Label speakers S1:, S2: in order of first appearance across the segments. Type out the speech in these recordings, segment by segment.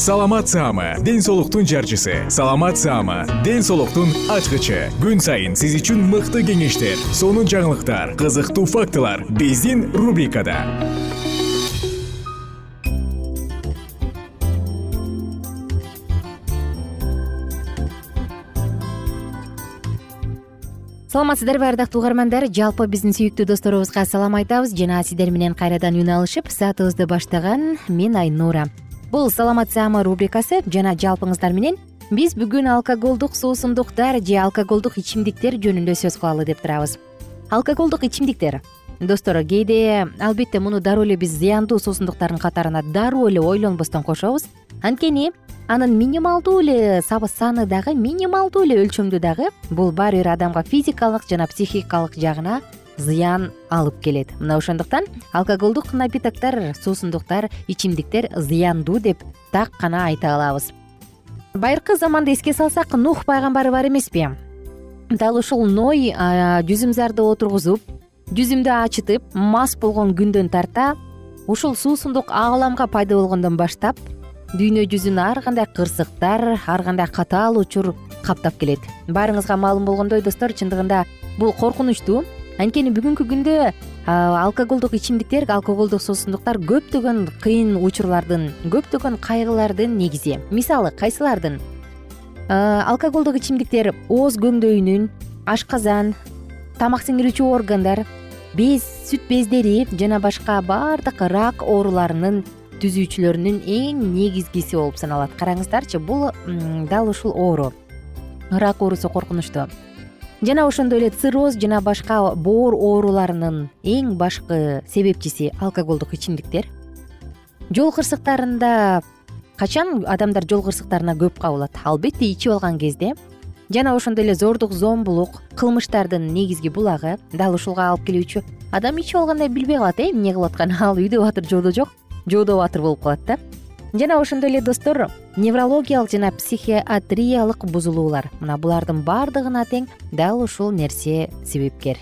S1: саламат саама ден соолуктун жарчысы. Саламат саама ден соолуктун ачкычы. Күн сайын сиз үчүн мыкты кеңештер сонун жаңылыктар кызыктуу фактылар биздин рубрикада.
S2: Саламатсыздарбы ардактуу угармандар. Жалпы биздин сүйүктүү досторубузга салам айтабыз. Жана сиздер менен кайрадан үн алышып саатыбызды баштаган мен айнура бул саламат саама рубрикасы жана жалпыңыздар менен биз бүгүн алкоголдук суусундуктар же алкоголдук ичимдиктер жөнүндө сөз кылалы деп турабыз. Алкоголдук ичимдиктер достор кээде албетте муну дароо эле биз зыяндуу суусундуктардын катарына дароо эле ойлонбостон кошобуз. Анткени анын минималдуу эле саны дагы минималдуу эле өлчөмдү дагы бул баары бир адамга физикалык жана психикалык жагына зыян алып келет. Мына ошондуктан алкоголдук напитоктор суусундуктар ичимдиктер зыяндуу деп так гана айта алабыз. Байыркы заманды эске салсак нух пайгамбары бар эмеспи? Дал ушул ной жүзүмзарды отургузуп жүзүмдү ачытып мас болгон күндөн тарта ушул суусундук ааламга пайда болгондон баштап дүйнө жүзүн ар кандай кырсыктар ар кандай катаал учур каптап келет. Баарыңызга маалым болгондой достор чындыгында бул коркунучтуу анткени бүгүнкү күндө алкоголдук ичимдиктер алкоголдук суусундуктар көптөгөн кыйын учурлардын көптөгөн кайгылардын негизи. Мисалы кайсылардын? Алкоголдук ичимдиктер ооз көңдөйүнүн ашказан тамак сиңирүүчү органдар без сүт бездери жана башка баардык рак ооруларынын түзүүчүлөрүнүн эң негизгиси болуп саналат. Караңыздарчы бул дал ушул оору. Рак оорусу коркунучтуу жана ошондой эле цирроз жана башка боор ооруларынын эң башкы себепчиси алкоголдук ичимдиктер. Жол кырсыктарында качан адамдар жол кырсыктарына көп кабылат? Албетте ичип алган кезде жана ошондой эле зордук зомбулук кылмыштардын негизги булагы дал ушулга алып келүүчү. Адам ичип алгандай билбей калат э эмне кылып атканын ал үйдө баатыр жоодо жок жоодо баатыр болуп калат да жана ошондой эле достор неврологиялык жана психиатриялык бузулуулар. Мына булардын баардыгына тең дал ушул нерсе себепкер.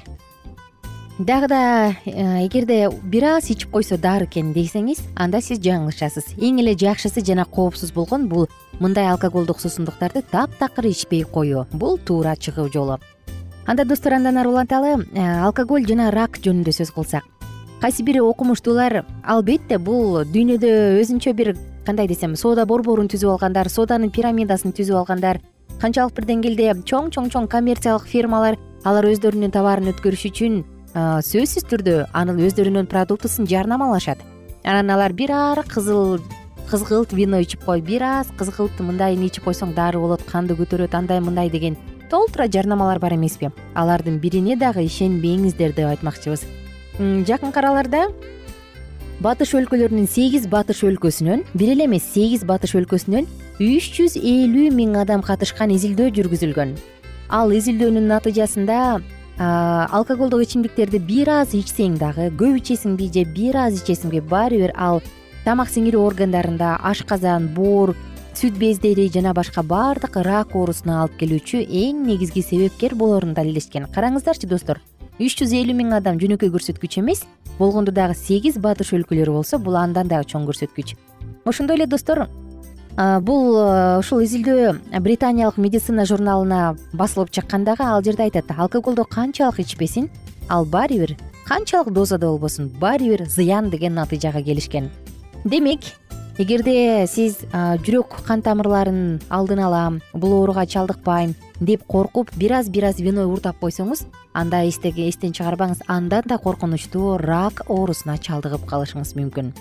S2: Дагы да э, эгерде бир аз ичип койсо дары экен десеңиз анда сиз жаңылышасыз. Эң эле жакшысы жана коопсуз болгон бул мындай алкоголдук суусундуктарды таптакыр ичпей коюу. Бул туура чыгуу жолу. Анда достор андан ары уланталы э, алкоголь жана рак жөнүндө сөз кылсак. Кайсы бир окумуштуулар албетте бул дүйнөдө өзүнчө бир кандай десем соода борборун түзүп алгандар сооданын пирамидасын түзүп алгандар. Канчалык бир деңгээлде чоң чоң чоң коммерциялык фирмалар алар өздөрүнүн товарын өткөрүш үчүн сөзсүз түрдө анын өздөрүнүн продуктысын жарнамалашат. Анан алар бир аар кызыл кызгылт вино ичип кой бир аз кызгылт мындайын ичип койсоң дары болот канды көтөрөт андай мындай деген толтура жарнамалар бар эмеспи. Алардын бирине дагы ишенбеңиздер деп айтмакчыбыз. Жакынкы араларда батыш өлкөлөрүнүн сегиз батыш өлкөсүнөн бир эле эмес сегиз батыш өлкөсүнөн үч жүз элүү миң адам катышкан изилдөө жүргүзүлгөн. Ал изилдөөнүн натыйжасында алкоголдук ичимдиктерди бир аз ичсең дагы көп ичесиңби же бир аз ичесиңби баары бир ал тамак сиңирүү органдарында ашказан боор сүт бездери жана башка баардык рак оорусуна алып келүүчү эң негизги себепкер болоорун далилдешкен караңыздарчы достор үч жүз элүү миң адам жөнөкөй көрсөткүч эмес болгондо дагы сегиз батыш өлкөлөрү болсо бул андан дагы чоң көрсөткүч. Ошондой эле достор бул ушул изилдөө британиялык медицина журналына басылып чыккан дагы ал жерде айтат алкоголду канчалык ичпесин ал баары бир канчалык дозада болбосун баары бир зыян деген натыйжага келишкен. Демек эгерде сиз жүрөк кан тамырларын алдын алам бул ооруга чалдыкпайм деп коркуп бир аз бир аз вино уурдап койсоңуз анда эстен чыгарбаңыз андан да коркунучтуу рак оорусуна чалдыгып калышыңыз мүмкүн.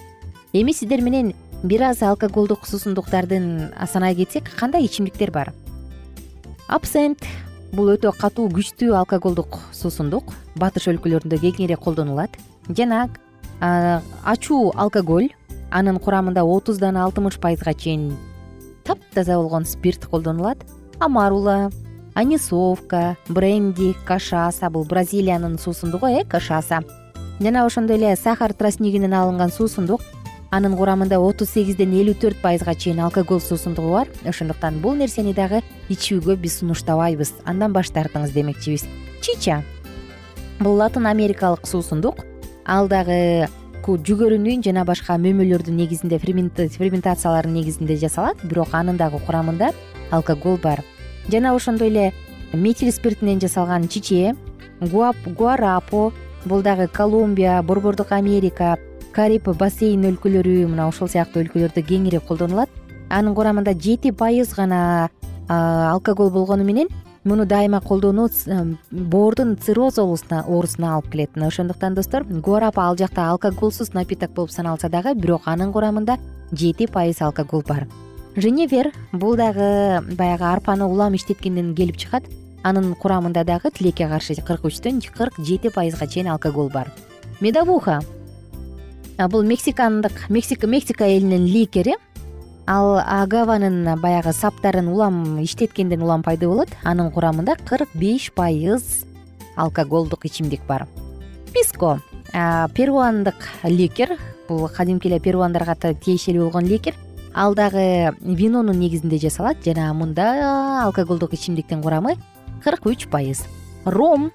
S2: Эми сиздер менен бир аз алкоголдук суусундуктардын санай кетсек кандай ичимдиктер бар? Абсент бул өтө катуу күчтүү алкоголдук суусундук батыш өлкөлөрүндө кеңири колдонулат. Жана ачуу алкоголь анын курамында отуздан алтымыш пайызга чейин таптаза болгон спирт колдонулат. Амарула анисовка бренди кашаса. Бул бразилиянын суусундугу э кашаса. Жана ошондой эле сахар тростнигинен алынган суусундук анын курамында отуз сегизден элүү төрт пайызга чейин алкоголь суусундугу бар. Ошондуктан бул нерсени дагы ичүүгө биз сунуштабайбыз андан баш тартыңыз демекчибиз. Чича. Бул латын америкалык суусундук. Ал дагы жүгөрүнүн жана башка мөмөлөрдүн негизинде ферментациялардын негизинде жасалат. Бирок анын дагы курамында алкоголь бар жана ошондой эле метил спиртинен жасалган чиче гуарапо бул дагы колумбия борбордук америка кариб бассейн өлкөлөрү мына ошол сыяктуу өлкөлөрдө кеңири колдонулат. Анын курамында жети пайыз гана алкоголь болгону менен муну дайыма колдонуу боордун цирроз оорусуна алып келет. Мына ошондуктан достор гуарапа ал жакта алкоголсуз напиток болуп саналса дагы бирок анын курамында жети пайыз алкоголь бар женевер бул дагы баягы арпаны улам иштеткенден келип чыгат. Анын курамында дагы тилекке каршы кырк үчтөн кырк жети пайызга чейин алкоголь бар. Медовуха. Бул мексикандык мексика элинин ликери. Ал агаванын баягы саптарын улам иштеткенден улам пайда болот. Анын курамында кырк беш пайыз алкоголдук ичимдик бар. Писко перуандык ликер. Бул кадимки эле перуандарга тиешелүү болгон ликер ал дагы винонун негизинде жасалат жана мында алкоголдук ичимдиктин курамы кырк үч пайыз. Ром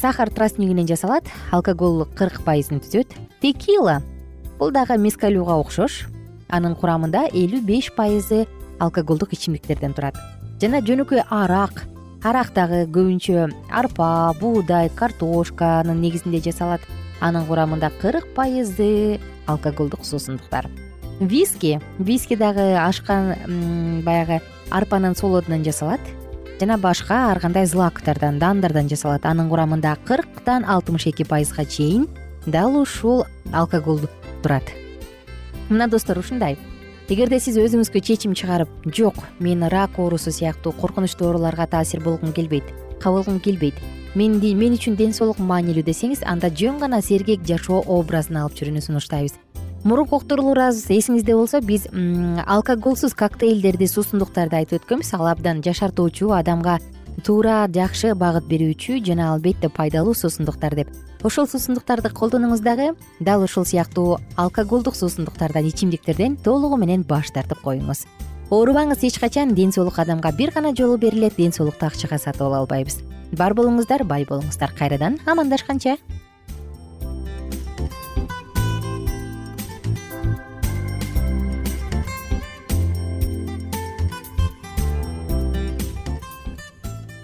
S2: сахар тростнигинен жасалат алкоголь кырк пайызын түзөт. Текила бул дагы мискалюга окшош. Анын курамында элүү беш пайызы алкоголдук ичимдиктерден турат. Жана жөнөкөй арак. Арак дагы көбүнчө арпа буудай картошканын негизинде жасалат анын курамында кырк пайызы алкоголдук суусундуктар виски. Виски дагы ашкан баягы арпанын солодунан жасалат. Жана башка ар кандай злактардан даандардан жасалат. Анын курамында кырктан алтымыш эки пайызга чейин дал ушул алкоголь турат. Мына достор ушундай. Эгерде сиз өзүңүзгө чечим чыгарып жок мен рак оорусу сыяктуу коркунучтуу ооруларга таасир болгум келбейт кабылгым келбейт. Мен үчүн ден соолук маанилүү десеңиз анда жөн гана сергек жашоо образын алып жүрүүнү сунуштайбыз мурунку уктурууларыбыз эсиңизде болсо биз алкоголсуз коктейлдерди суусундуктарды айтып өткөнбүз. Ал абдан жашартуучу адамга туура жакшы багыт берүүчү жана албетте пайдалуу суусундуктар деп. Ошол суусундуктарды колдонуңуз дагы дал ушул сыяктуу алкоголдук суусундуктардан ичимдиктерден толугу менен баш тартып коюңуз. Оорубаңыз эч качан ден соолук адамга бир гана жолу берилет ден соолукту акчага сатып ала албайбыз. Бар болуңуздар бай болуңуздар. Кайрадан амандашканча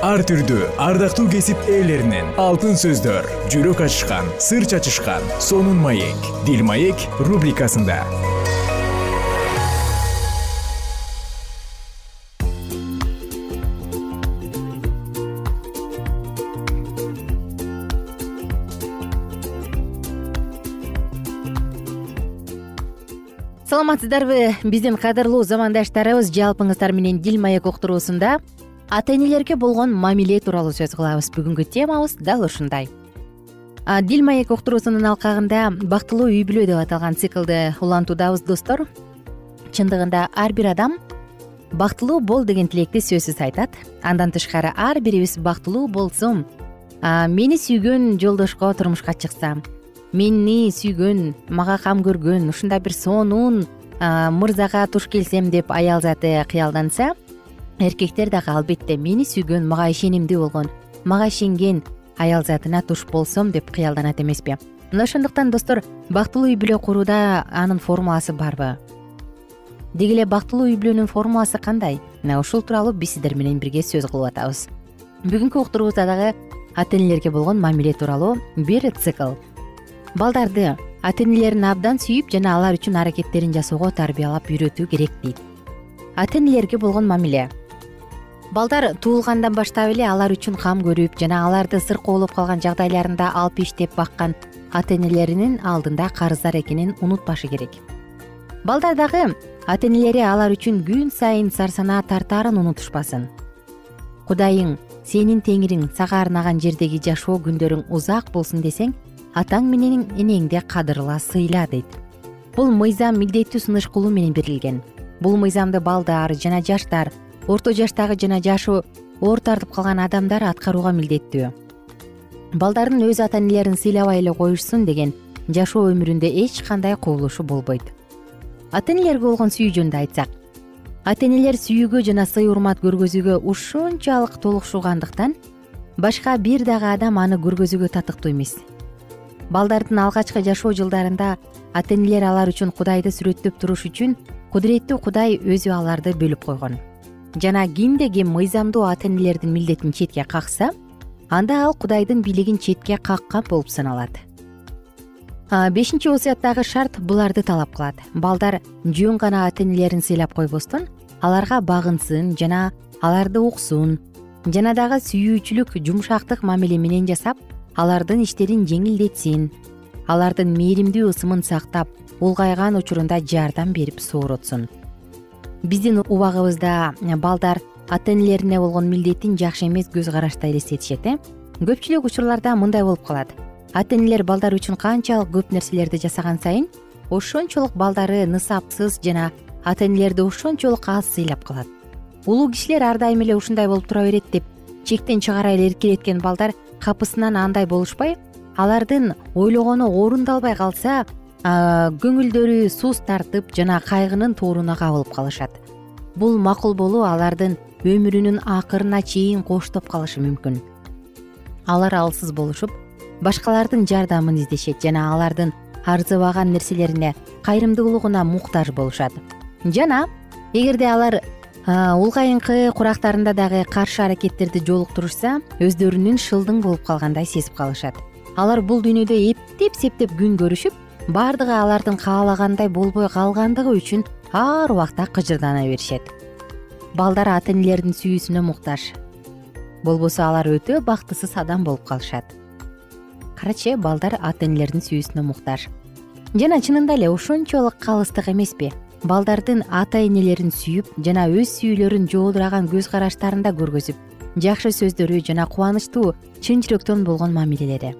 S1: ар түрдүү ардактуу кесип ээлеринен алтын сөздөр жүрөк ачышкан сыр чачышкан сонун маек дил маек рубрикасында.
S2: Саламатсыздарбы? Биздин кадырлуу замандаштарыбыз жалпыңыздар менен дил маек уктуруусунда ата энелерге болгон мамиле тууралуу сөз кылабыз бүгүнкү темабыз дал ушундай. Дил маек уктуруусунун алкагында бактылуу үй бүлө деп аталган циклды улантуудабыз достор. Чындыгында ар бир адам бактылуу бол деген тилекти сөзсүз айтат. Андан тышкары ар бирибиз бактылуу болсом мени сүйгөн жолдошко турмушка чыксам мени сүйгөн мага кам көргөн ушундай бир сонун мырзага туш келсем деп аял заты кыялданса эркектер дагы албетте мени сүйгөн мага ишенимдүү болгон мага ишенген аял затына туш болсом деп кыялданат эмеспи. Мына ошондуктан достор бактылуу үй бүлө курууда анын формуласы барбы? Деги эле бактылуу үй бүлөнүн формуласы кандай? Мына ушул тууралуу биз сиздер менен бирге сөз кылып атабыз. Бүгүнкү уктуруубузда дагы ата энелерге болгон мамиле тууралуу бир цикл. Балдарды ата энелерин абдан сүйүп жана алар үчүн аракеттерин жасоого тарбиялап үйрөтүү керек дейт. Ата энелерге болгон мамиле балдар туулгандан баштап эле алар үчүн кам көрүп жана аларды сыркоо болуп калган жагдайларында алып иштеп баккан ата энелеринин алдында карыздар экенин унутпашы керек. Балдар дагы ата энелери алар үчүн күн сайын сар санаа тартаарын унутушпасын. Кудайың сенин теңириң сага арнаган жердеги жашоо күндөрүң узак болсун десең атаң менен энеңди кадырла сыйла дейт. Бул мыйзам милдеттүү сунуш менен берилген. Бул мыйзамды балдар жана жаштар орто жаштагы жана жашы оор тартып калган адамдар аткарууга милдеттүү. Балдардын өз ата энелерин сыйлабай эле коюшсун деген жашоо өмүрүндө эч кандай кубулушу болбойт. Ата энелерге болгон сүйүү жөнүндө айтсак ата энелер сүйүүгө жана сый урмат көргөзүүгө ушунчалык толукшуугандыктан башка бир дагы адам аны көргөзүүгө татыктуу эмес. Балдардын алгачкы жашоо жылдарында ата энелер алар үчүн кудайды сүрөттөп туруш үчүн кудуреттүү кудай өзү аларды бөлүп койгон жана кимде ким мыйзамдуу ата энелердин милдетин четке какса анда ал кудайдын бийлигин четке каккан болуп саналат. Бешинчи осуяттагы шарт буларды талап кылат. Балдар жөн гана ата энелерин сыйлап койбостон аларга багынсын жана аларды уксун жана дагы сүйүүчүлүк жумшактык мамиле менен жасап алардын иштерин жеңилдетсин алардын мээримдүү ысымын сактап улгайган учурунда жардам берип сооротсун биздин убагыбызда э, балдар ата энелерине болгон милдетин жакшы эмес көз карашта элестетишет э? Көпчүлүк учурларда мындай болуп калат. Ата энелер балдар үчүн канчалык көп нерселерди жасаган сайын ошончолук балдары нысапсыз жана ата энелерди ошончолук аз сыйлап калат. Улуу кишилер ар дайым эле ушундай болуп тура берет деп чектен чыгара эле эркелеткен балдар капысынан андай болушпай алардын ойлогону орундалбай калса көңүлдөрү суз тартып жана кайгынын тооруна кабылып калышат. Бул макул болуу алардын өмүрүнүн акырына чейин коштоп калышы мүмкүн. Алар алсыз болушуп башкалардын жардамын издешет жана алардын арзыбаган нерселерине кайрымдуулугуна муктаж болушат. Жана эгерде алар улгайыңкы курактарында дагы каршы аракеттерди жолуктурушса өздөрүнүн шылдың болуп калгандай сезип калышат. Алар бул дүйнөдө эптеп септеп күн көрүшүп баардыгы алардын каалагандай болбой калгандыгы үчүн ар убакта кыжырдана беришет. Балдар ата энелердин сүйүүсүнө муктаж. Болбосо алар өтө бактысыз адам болуп калышат. Карачы балдар ата энелердин сүйүүсүнө муктаж. Жана чынында эле ошончолук калыстык эмеспи. Балдардын ата энелерин сүйүп жана өз сүйүүлөрүн жоодураган көз караштарында көргөзүп жакшы сөздөрү жана кубанычтуу чын жүрөктөн болгон мамилелери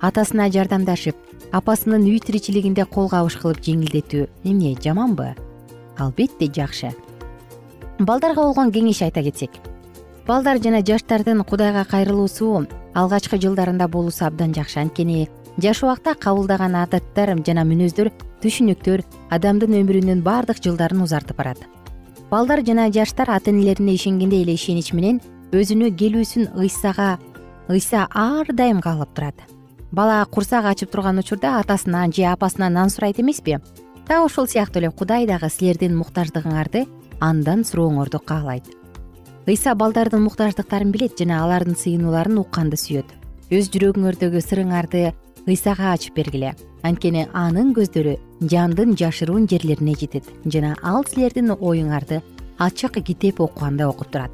S2: атасына жардамдашып апасынын үй тиричилигинде кол кабыш кылып жеңилдетүү. Эмне жаманбы албетте жакшы. Балдарга болгон кеңеш айта кетсек. Балдар жана жаштардын кудайга кайрылуусу алгачкы жылдарында болуусу абдан жакшы. Анткени жаш убакта кабылдаган адаттар жана мүнөздөр түшүнүктөр адамдын өмүрүнүн баардык жылдарын узартып барат. Балдар жана жаштар ата энелерине ишенгендей эле ишенич менен өзүнө келүүсүн ыйсага ыйса ар дайым каалап турат бала курсак ачып турган учурда атасынан же апасынан нан сурайт эмеспи? Так ошол сыяктуу эле кудай дагы силердин муктаждыгыңарды андан сурооңорду каалайт. Ыйса балдардын муктаждыктарын билет жана алардын сыйынууларын укканды сүйөт. Өз жүрөгүңөрдөгү сырыңарды ыйсага ачып бергиле. Анткени анын көздөрү жандын жашыруун жерлерине жетет жана ал силердин оюңарды ачык китеп окугандай окуп турат.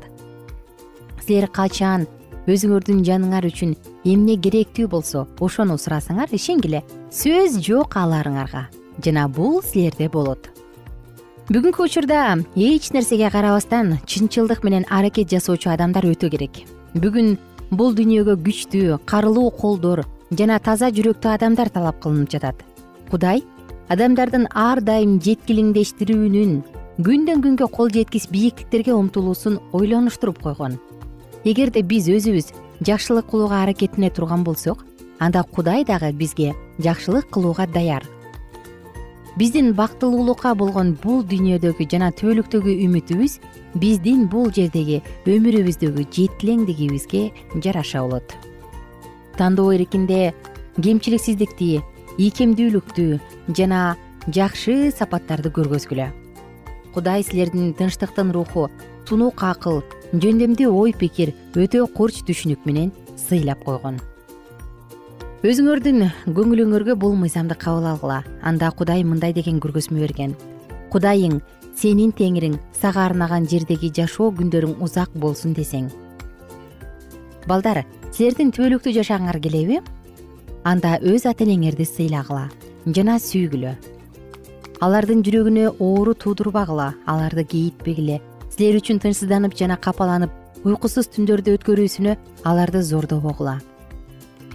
S2: Силер качан өзүңөрдүн жаныңар үчүн эмне керектүү болсо ошону сурасаңар ишенгиле сөз жок аларыңарга. Жана бул силерде болот. Бүгүнкү учурда эч нерсеге карабастан чынчылдык менен аракет жасоочу адамдар өтө керек. Бүгүн бул дүйнөгө күчтүү карылуу колдор жана таза жүрөктүү адамдар талап кылынып жатат. Кудай адамдардын ар дайым жеткилиңдештирүүнүн күндөн күнгө кол жеткис бийиктиктерге умтулуусун ойлонуштуруп койгон эгерде биз өзүбүз жакшылык кылууга аракеттене турган болсок анда кудай дагы бизге жакшылык кылууга даяр. Биздин бактылуулукка болгон бул дүйнөдөгү жана түбөлүктөгү үмүтүбүз биздин бул жердеги өмүрүбүздөгү жетилеңдигибизге жараша болот. Тандоо эркинде кемчиликсиздикти ийкемдүүлүктү жана жакшы сапаттарды көргөзгүлө. Кудай силердин тынчтыктын руху тунук акыл жөндөмдүү ой пикир өтө курч түшүнүк менен сыйлап койгон. Өзүңөрдүн көңүлүңөргө бул мыйзамды кабыл алгыла. Анда кудай мындай деген көргөзмө берген. Кудайың сенин теңириң сага арнаган жердеги жашоо күндөрүң узак болсун десең балдар силердин түбөлүктүү жашагыңар келеби? Анда өз ата энеңерди сыйлагыла жана сүйгүлө. Алардын жүрөгүнө оору туудурбагыла аларды кейитпегиле силер үчүн тынчсызданып жана капаланып уйкусуз түндөрдү өткөрүүсүнө аларды зордобогула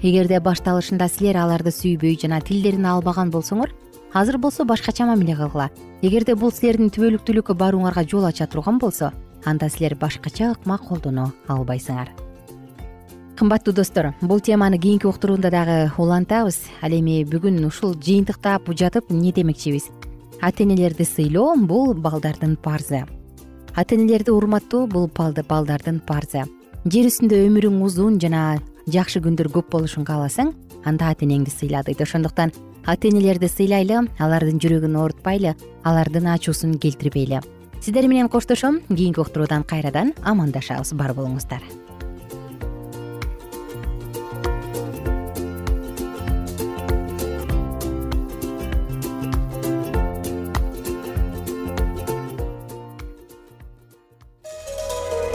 S2: эгерде башталышында силер аларды сүйбөй жана тилдерин албаган болсоңор азыр болсо башкача мамиле кылгыла. Эгерде бул силердин түбөлүктүүлүккө барууңарга жол ача турган болсо анда силер башкача ыкма колдоно албайсыңар. Кымбаттуу достор бул теманы кийинки уктурууда дагы улантабыз. Ал эми бүгүн ушул жыйынтыктап жатып эмне демекчибиз? Ата энелерди сыйлоо бул балдардын парзы ата энелерди урматтоо бул балдардын парзы жер үстүндө өмүрүң узун жана жакшы күндөр көп болушун кааласаң анда ата энеңди сыйла дейт. Ошондуктан ата энелерди сыйлайлы алардын жүрөгүн оорутпайлы алардын ачуусун келтирбейли. Сиздер менен коштошом кийинки уктуруудан кайрадан амандашабыз. Бар болуңуздар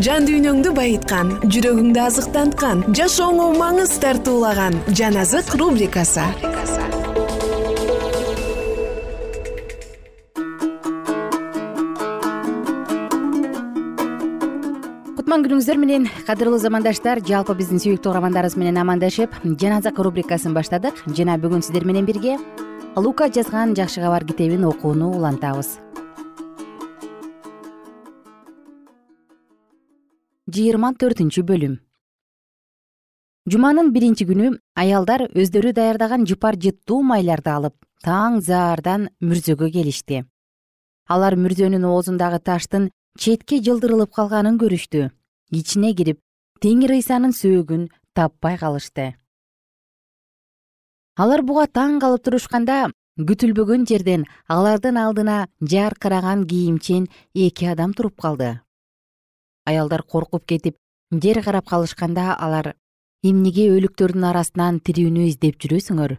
S3: жан дүйнөңдү байыткан жүрөгүңдү азыктанткан жашооңо маңыз тартуулаган жан азык рубрикасы.
S2: Кутман күнүңүздөр менен кадырлуу замандаштар жалпы биздин сүйүктүү угармандарыбыз менен амандашып жан азык рубрикасын баштадык. Жана бүгүн сиздер менен бирге лука жазган жакшы кабар китебин окууну улантабыз жыйырма төртүнчү бөлүм. Жуманын биринчи күнү аялдар өздөрү даярдаган жыпар жыттуу майларды алып таң заардан мүрзөгө келишти. Алар мүрзөнүн оозундагы таштын четке жылдырылып калганын көрүштү. Ичине кирип теңир ыйсанын сөөгүн таппай калышты. Алар буга таң калып турушканда күтүлбөгөн жерден алардын алдына жаркыраган кийимчен эки адам туруп калды аялдар коркуп кетип жер карап калышканда алар эмнеге өлүктөрдүн арасынан тирүүнү издеп жүрөсүңөр?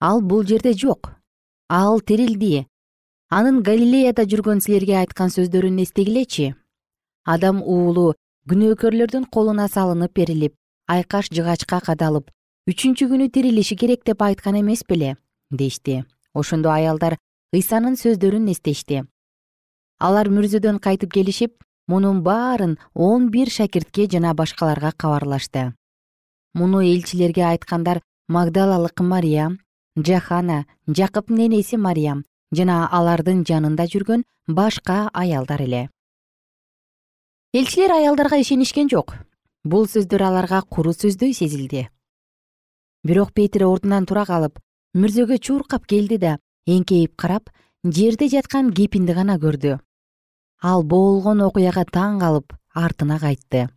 S2: Ал бул жерде жок. Ал тирилди анын галилеяда жүргөн силерге айткан сөздөрүн эстегилечи. Адам уулу күнөөкөрлөрдүн колуна салынып берилип айкаш жыгачка кадалып үчүнчү күнү тирилиши керек деп айткан эмес беле дешти. Ошондо аялдар ыйсанын сөздөрүн эстешти. Алар мүрзөдөн кайтып келишип мунун баарын он бир шакиртке жана башкаларга кабарлашты. Муну элчилерге айткандар магдалалык мариям жахана жакыптын энеси мариям жана алардын жанында жүргөн башка аялдар эле. Элчилер аялдарга ишенишкен жок. Бул сөздөр аларга куру сөздөй сезилди. Бирок петир ордунан тура калып мүрзөгө чуркап келди да эңкейип карап жерде жаткан кепинди гана көрдү ал болгон окуяга таң калып артына кайтты.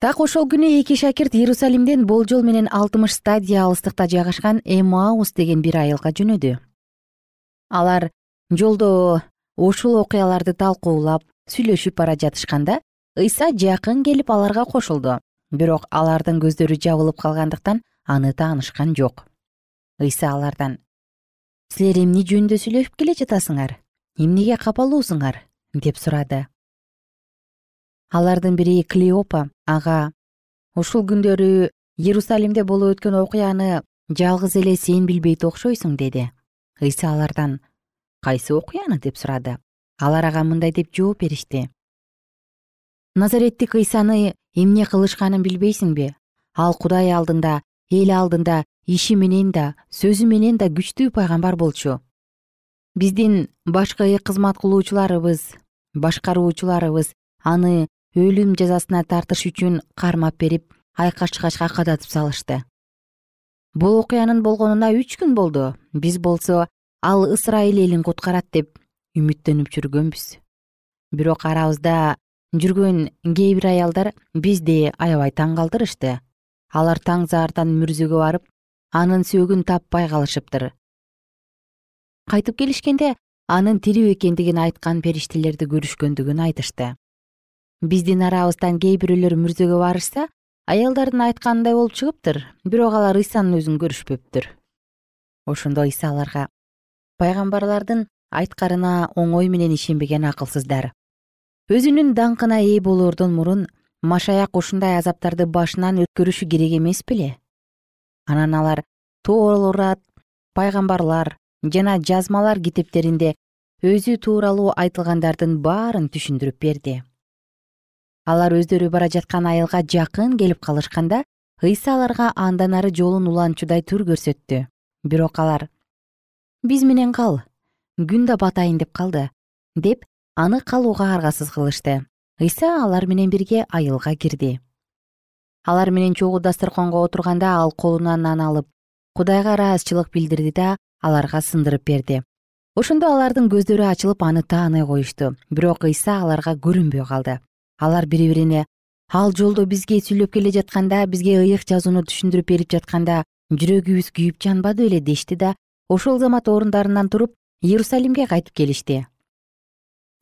S2: Так ошол күнү эки шакирт иерусалимден болжол менен алтымыш стадия алыстыкта жайгашкан эмаус деген бир айылга жөнөдү. Алар жолдо ушул окуяларды талкуулап сүйлөшүп бара жатышканда ыйса жакын келип аларга кошулду. Бирок алардын көздөрү жабылып калгандыктан аны таанышкан жок. Ыйса алардан силер эмне жөнүндө сүйлөшүп келе жатасыңар эмнеге капалуусуңар деп сурады. Алардын бири клеопа ага ушул күндөрү иерусалимде болуп өткөн окуяны жалгыз эле сен билбейт окшойсуң деди. Ыйса алардан кайсы окуяны деп сурады. Алар ага мындай деп жооп беришти. Назареттик ыйсаны эмне кылышканын билбейсиңби ал кудай алдында эл алдында иши менен да сөзү менен да күчтүү пайгамбар болчу биздин башкы кызмат кылуучуларыбыз башкаруучуларыбыз аны өлүм жазасына тартыш үчүн кармап берип айкаш жыгачка кадатып салышты. Бул окуянын болгонуна үч күн болду. Биз болсо ал ысрайыл элин куткарат деп үмүттөнүп жүргөнбүз. Бирок арабызда жүргөн кээ бир аялдар бизди аябай таң калтырышты. Алар таң заардан мүрзөгө барып анын сөөгүн таппай калышыптыр кайтып келишкенде анын тирүү экендигин айткан периштелерди көрүшкөндүгүн айтышты. Биздин арабыздан кээ бирөөлөр мүрзөгө барышса аялдардын айтканындай болуп чыгыптыр бирок алар ыйсанын өзүн көрүшпөптүр. Ошондо ыйса аларга пайгамбарлардын айткарына оңой менен ишенбеген акылсыздар. Өзүнүн даңкына ээ болоордон мурун машаяк ушундай азаптарды башынан өткөрүшү керек эмес беле анан алар тоорат пайгамбарлар жана жазмалар китептеринде өзү тууралуу айтылгандардын баарын түшүндүрүп берди. Алар өздөрү бара жаткан айылга жакын келип калышканда ыйса аларга андан ары жолун уланчудай тур көрсөттү. Бирок алар биз менен кал күн да батайын деп калды деп аны калууга аргасыз кылышты. Ыйса алар менен бирге айылга кирди. Алар менен чогуу дасторконго отурганда ал колуна нан алып кудайга ыраазычылык билдирди да аларга сындырып берди. Ошондо алардын көздөрү ачылып аны тааный коюшту. Бирок ыйса аларга көрүнбөй калды. Алар бири бирине ал жолдо бизге сүйлөп келе жатканда бизге ыйык жазууну түшүндүрүп берип жатканда жүрөгүбүз күйүп жанбады беле дешти да ошол замат орундарынан туруп иерусалимге кайтып келишти.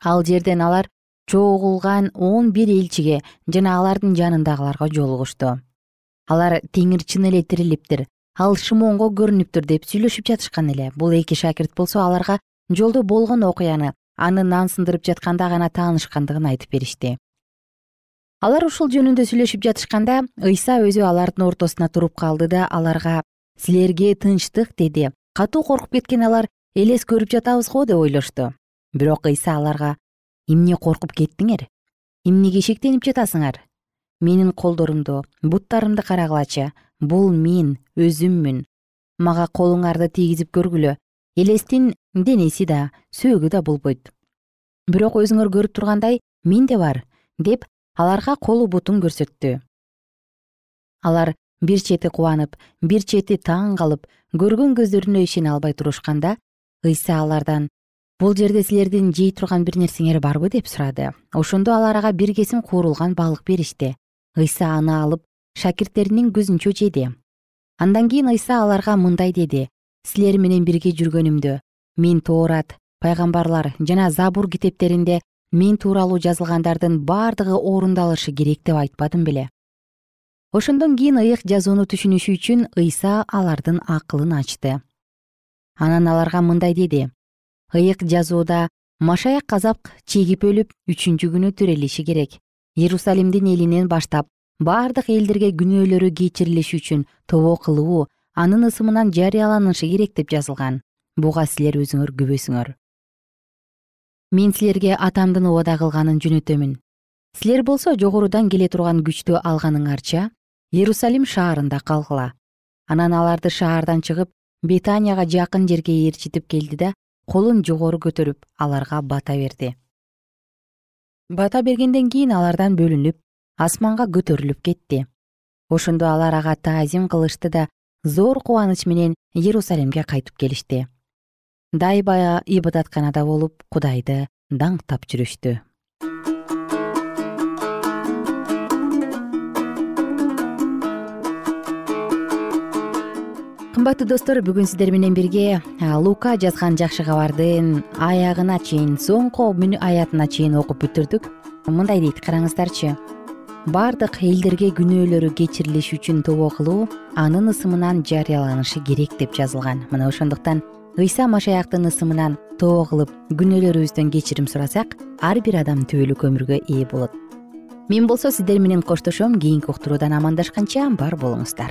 S2: Ал жерден алар чогулган он бир элчиге жана алардын жанындагыларга жолугушту. Алар теңир чын эле тирилиптир ал шымонго көрүнүптүр деп сүйлөшүп жатышкан эле. Бул эки шакирт болсо аларга жолдо болгон окуяны аны нан сындырып жатканда гана таанышкандыгын айтып беришти. Алар ушул жөнүндө сүйлөшүп жатышканда ыйса өзү алардын ортосуна туруп калды да аларга силерге тынчтык деди. Катуу коркуп кеткен алар элес көрүп жатабыз го деп ойлошту бирок ыйса аларга эмне коркуп кеттиңер? Эмнеге шектенип жатасыңар? Менин колдорумду буттарымды карагылачы бул мен өзүммүн. Мага колуңарды тийгизип көргүлө. Элестин денеси да сөөгү да болбойт. Бирок өзүңөр көрүп тургандай менде бар деп аларга колу бутун көрсөттү. Алар бир чети кубанып бир чети таң калып көргөн көздөрүнө ишене албай турушканда ыйса алардан бул жерде силердин жей турган бир нерсеңер барбы? деп сурады. Ошондо алар ага бир кесим куурулган балык беришти. Ыйса аны алып шакирттеринин көзүнчө жеди андан кийин ыйса аларга мындай деди. Силер менен бирге жүргөнүмдө мен тоорат пайгамбарлар жана забур китептеринде мен тууралуу жазылгандардын бардыгы орундалышы керек деп айтпадым беле ошондон кийин ыйык жазууну түшүнүшү үчүн ыйса алардын акылын ачты. Анан аларга мындай деди. Ыйык жазууда машаяк казак чегип өлүп үчүнчү күнү тирилиши керек. Иерусалимдин элинен баштап бардык элдерге күнөөлөрү кечирилиши үчүн тобо кылуу анын ысымынан жарыяланышы керек деп жазылган. Буга силер өзүңөр күбөсүңөр. Мен силерге атамдын убада кылганын жөнөтөмүн. Силер болсо жогорудан келе турган күчтү алганыңарча иерусалим шаарында калгыла. Анан аларды шаардан чыгып бетанияга жакын жерге ээрчитип келди да колун жогору көтөрүп аларга бата берди. Бата бергенден кийин алардан бөлүнүп асманга көтөрүлүп кетти. Ошондо алар ага таазим кылышты да зор кубаныч менен иерусалимге кайтып келишти. Дайыма ибадатканада болуп кудайды даңктап жүрүштү. Кымбаттуу достор бүгүн сиздер менен бирге лука жазган жакшы кабардын аягына чейин соңку аятына чейин окуп бүтүрдүк. Мындай дейт караңыздарчы бардык элдерге күнөөлөрү кечирилиши үчүн тобо кылуу анын ысымынан жарыяланышы керек деп жазылган. Мына ошондуктан ыйса машаяктын ысымынан тобо кылып күнөөлөрүбүздөн кечирим сурасак ар бир адам түбөлүк өмүргө ээ болот. Мен болсо сиздер менен коштошом кийинки уктуруудан амандашканча бар болуңуздар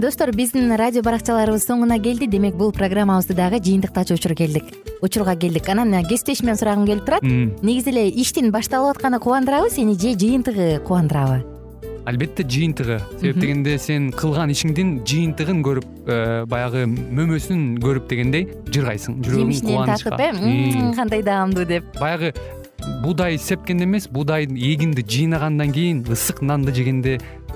S2: достор биздин радио баракчаларыбыз соңуна келди. Демек бул программабызды дагы жыйынтыктачу учур келдик. Учурга келдик. Анан кесиптешимден сурагым келип турат. Негизи эле иштин башталып атканы кубандырабы сени же жыйынтыгы кубандырабы?
S4: Албетте жыйынтыгы. Себеп дегенде сен кылган ишиңдин жыйынтыгын көрүп э, баягы мөмөсүн көрүп дегендей жыргайсың жүрөгүң кубанычка
S2: татып э? Кандай даамдуу деп.
S4: Баягы буудай сепкенде эмес буудайдын эгинди жыйнагандан кийин ысык нанды жегенде